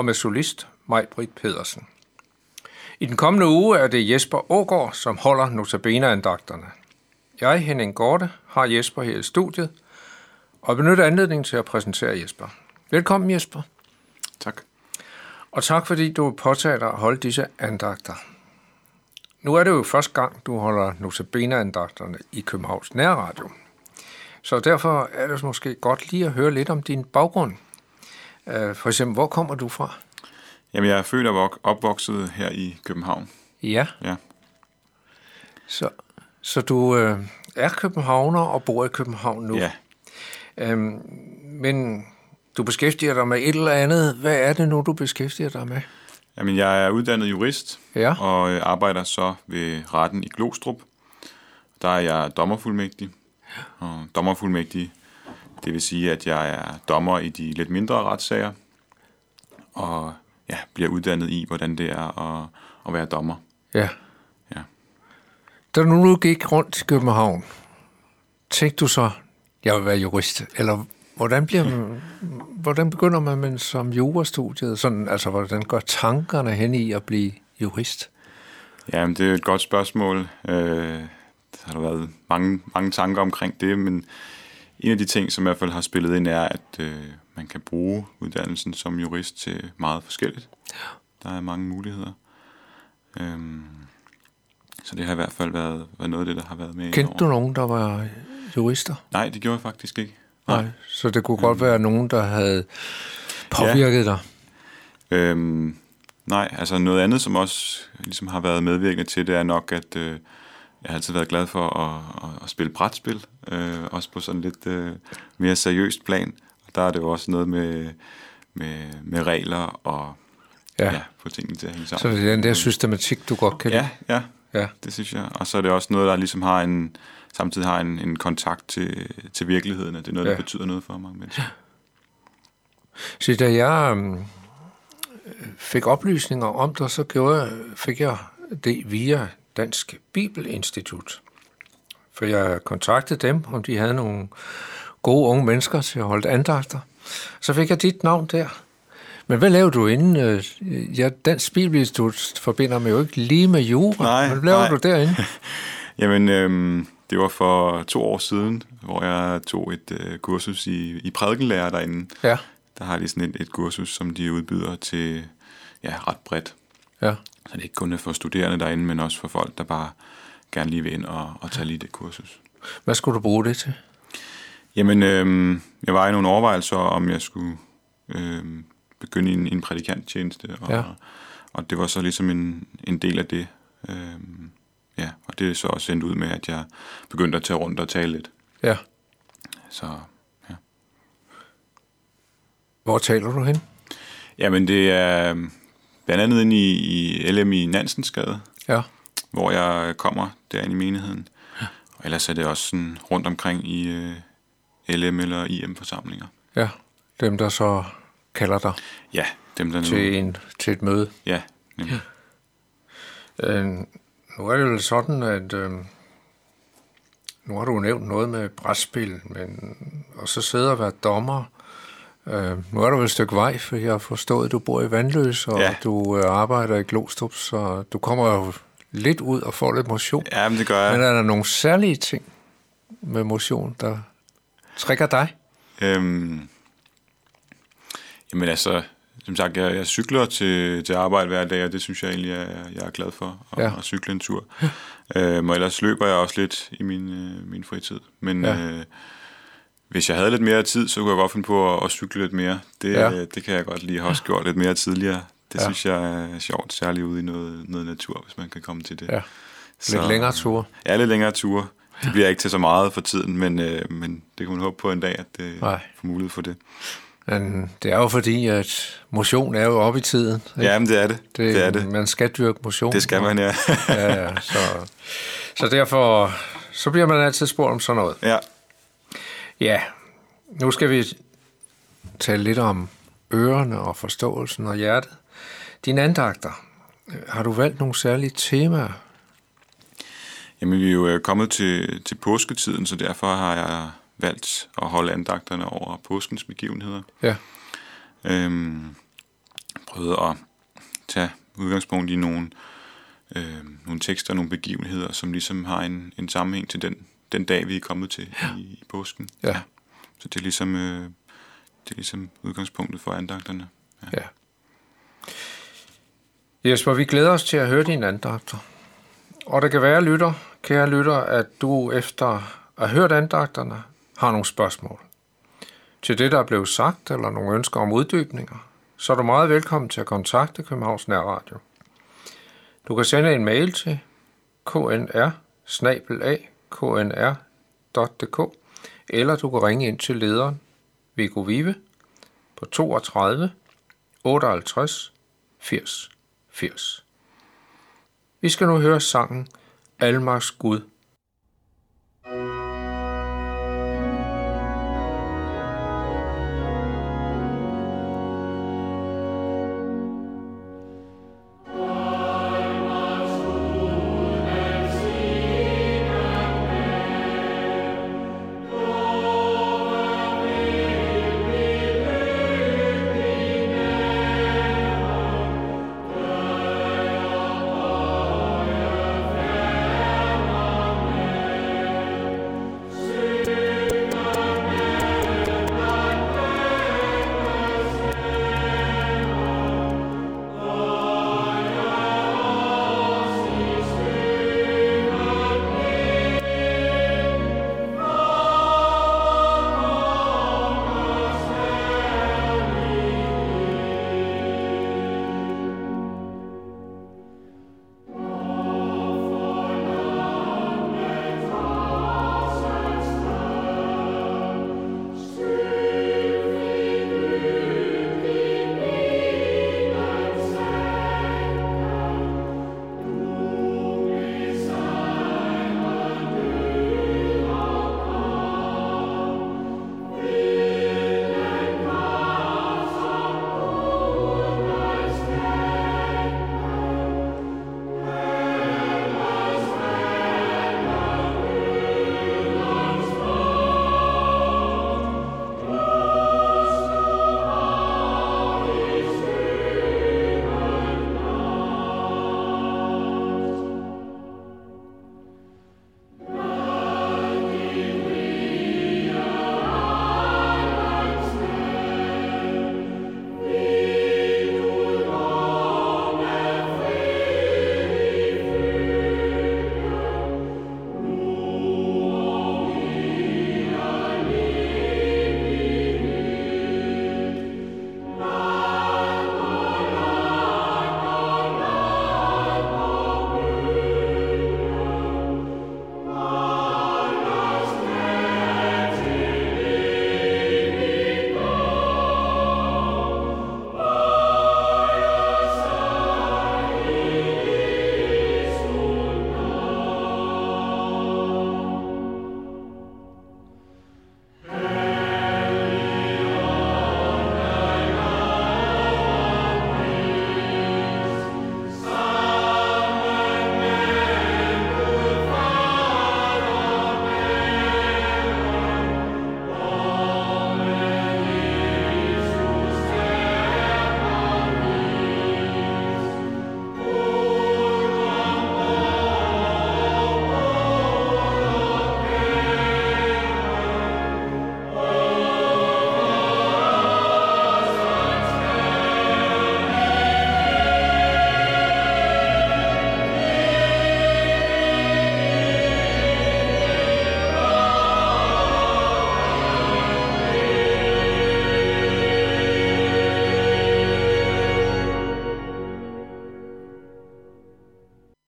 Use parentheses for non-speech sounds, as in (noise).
og med solist Maj-Britt Pedersen. I den kommende uge er det Jesper Ågård, som holder notabene-andagterne. Jeg, Henning Gorte, har Jesper her i studiet, og benytter anledningen til at præsentere Jesper. Velkommen Jesper. Tak. Og tak fordi du påtager dig at holde disse andagter. Nu er det jo første gang, du holder notabene-andagterne i Københavns Nærradio. Så derfor er det måske godt lige at høre lidt om din baggrund. Øh, for eksempel, hvor kommer du fra? Jamen, jeg er født og opvokset her i København. Ja. Ja. Så, så du øh, er københavner og bor i København nu. Ja. Øhm, men du beskæftiger dig med et eller andet. Hvad er det nu, du beskæftiger dig med? Jamen, jeg er uddannet jurist Ja. og øh, arbejder så ved retten i Glostrup. Der er jeg dommerfuldmægtig. Og dommerfuldmægtig, det vil sige, at jeg er dommer i de lidt mindre retssager. Og ja, bliver uddannet i, hvordan det er at, at være dommer. Ja. Ja. Da du nu gik rundt i København, tænkte du så, jeg vil være jurist? Eller hvordan, bliver man, hvordan begynder man med som jurastudiet? Sådan, altså, hvordan går tankerne hen i at blive jurist? Jamen, det er et godt spørgsmål. Øh, der har der været mange, mange tanker omkring det, men en af de ting, som i hvert fald har spillet ind, er, at øh, man kan bruge uddannelsen som jurist til meget forskelligt. Der er mange muligheder. Øhm, så det har i hvert fald været, været noget af det, der har været med Kendte du nogen, der var jurister? Nej, det gjorde jeg faktisk ikke. Nej. Så det kunne godt være nogen, der havde påvirket dig? Øhm, nej, altså noget andet, som også ligesom har været medvirkende til, det er nok, at øh, jeg har altid været glad for at, at, at spille brætspil, øh, også på sådan lidt øh, mere seriøst plan. Og der er det jo også noget med, med, med regler og Ja. ja. ja, få tingene til at hænge Så sammen. det er den der systematik, du godt kan Ja, ja, Ja. det synes jeg. Og så er det også noget, der ligesom har en, samtidig har en, en kontakt til, til virkeligheden, det er noget, der Ja. betyder noget for mange mennesker. (laughs) Så da jeg øhm, fik oplysninger om dig, så gjorde, fik jeg det via Dansk Bibelinstitut. For jeg kontaktede dem, om de havde nogle gode unge mennesker til at holde andagter. Så fik jeg dit navn der. Men hvad lavede du inden? øh, Ja, Dansk Bibelinstitut forbinder mig jo ikke lige med jura. Nej, Hvad lavede nej. du derinde? (laughs) Jamen, øhm, det var for to år siden, hvor jeg tog et øh, kursus i, i prædikenlærer derinde. Ja, Der har de sådan et, et kursus, som de udbyder til ja, ret bredt. ja. Så det er ikke kun for studerende derinde, men også for folk, der bare gerne lige vil ind og, og tage lige det kursus. Hvad skulle du bruge det til? Jamen, øhm, jeg var i nogle overvejelser, om jeg skulle øhm, begynde en, en prædikanttjeneste, og, Ja. og det var så ligesom en, en del af det. Øhm, ja, og det er så også endt ud med, at jeg begyndte at tage rundt og tale lidt. Ja. Så ja. Hvor taler du hen? Jamen, det er blandt andet inde i, i LM i Nansensgade, Ja. hvor jeg kommer derinde i menigheden. Og ellers er det også sådan rundt omkring i øh, LM eller IM-forsamlinger. Ja. Dem, der så kalder dig Ja, dem der nu... til, en, til et møde. Ja, nemlig. Øh, nu er det jo sådan, at øh, nu har du nævnt noget med brætspil, men, og så sidder og være dommer. Øh, nu er der vel et stykke vej, for jeg har forstået, at du bor i Vandløs, og Ja. du øh, arbejder i Glostrup, så du kommer jo lidt ud og får lidt motion. Ja, men det gør jeg. Men er der nogle særlige ting med motion, der trækker dig? Øhm, jamen altså, som sagt, jeg, jeg cykler til, til arbejde hver dag, og det synes jeg egentlig, jeg, jeg er glad for, at, Ja. at cykle en tur. øhm, og ellers løber jeg også lidt i min, øh, min fritid. Men ja. øh, hvis jeg havde lidt mere tid, så kunne jeg godt finde på at, at cykle lidt mere. Det, Ja. ja. det kan jeg godt. Jeg har også gjort lidt mere tidligere. Det Ja. synes jeg er sjovt, særligt ude i noget, noget natur, hvis man kan komme til det. Ja. Lidt længere ture. Ja, lidt længere ture. Det bliver ikke til så meget for tiden, men, øh, men det kan man håbe på en dag, at det Nej. får mulighed for det. Men det er jo fordi, at motion er jo oppe i tiden. ikke? Ja, men det er det. det, Det, det er det. Man skal dyrke motion. Det skal man, ja. ja, ja, så, så derfor så bliver man altid spurgt om sådan noget. ja. Ja, nu skal vi tale lidt om ørerne og forståelsen og hjertet. Dine andagter, har du valgt nogle særlige temaer? Jamen, vi er jo øh, kommet til, til påsketiden, så derfor har jeg valgt at holde andagterne over påskens begivenheder. Ja, Øhm, prøvet at tage udgangspunkt i nogle, øh, nogle tekster, nogle begivenheder, som ligesom har en, en sammenhæng til den, den dag, vi er kommet til ja. i, i påsken. Ja. Så det er ligesom, øh, det er ligesom udgangspunktet for andagterne. Ja. ja. Jesper, vi glæder os til at høre dine andagter. Og det kan være, lytter, kære lytter, at du efter at have hørt andagterne har nogle spørgsmål til det, der er blevet sagt, eller nogle ønsker om uddybninger, så er du meget velkommen til at kontakte Københavns Nærradio. Du kan sende en mail til knr knr.dk, eller du kan ringe ind til lederen Viggo Vive på 32 58 80 80. Vi skal nu høre sangen Almars Gud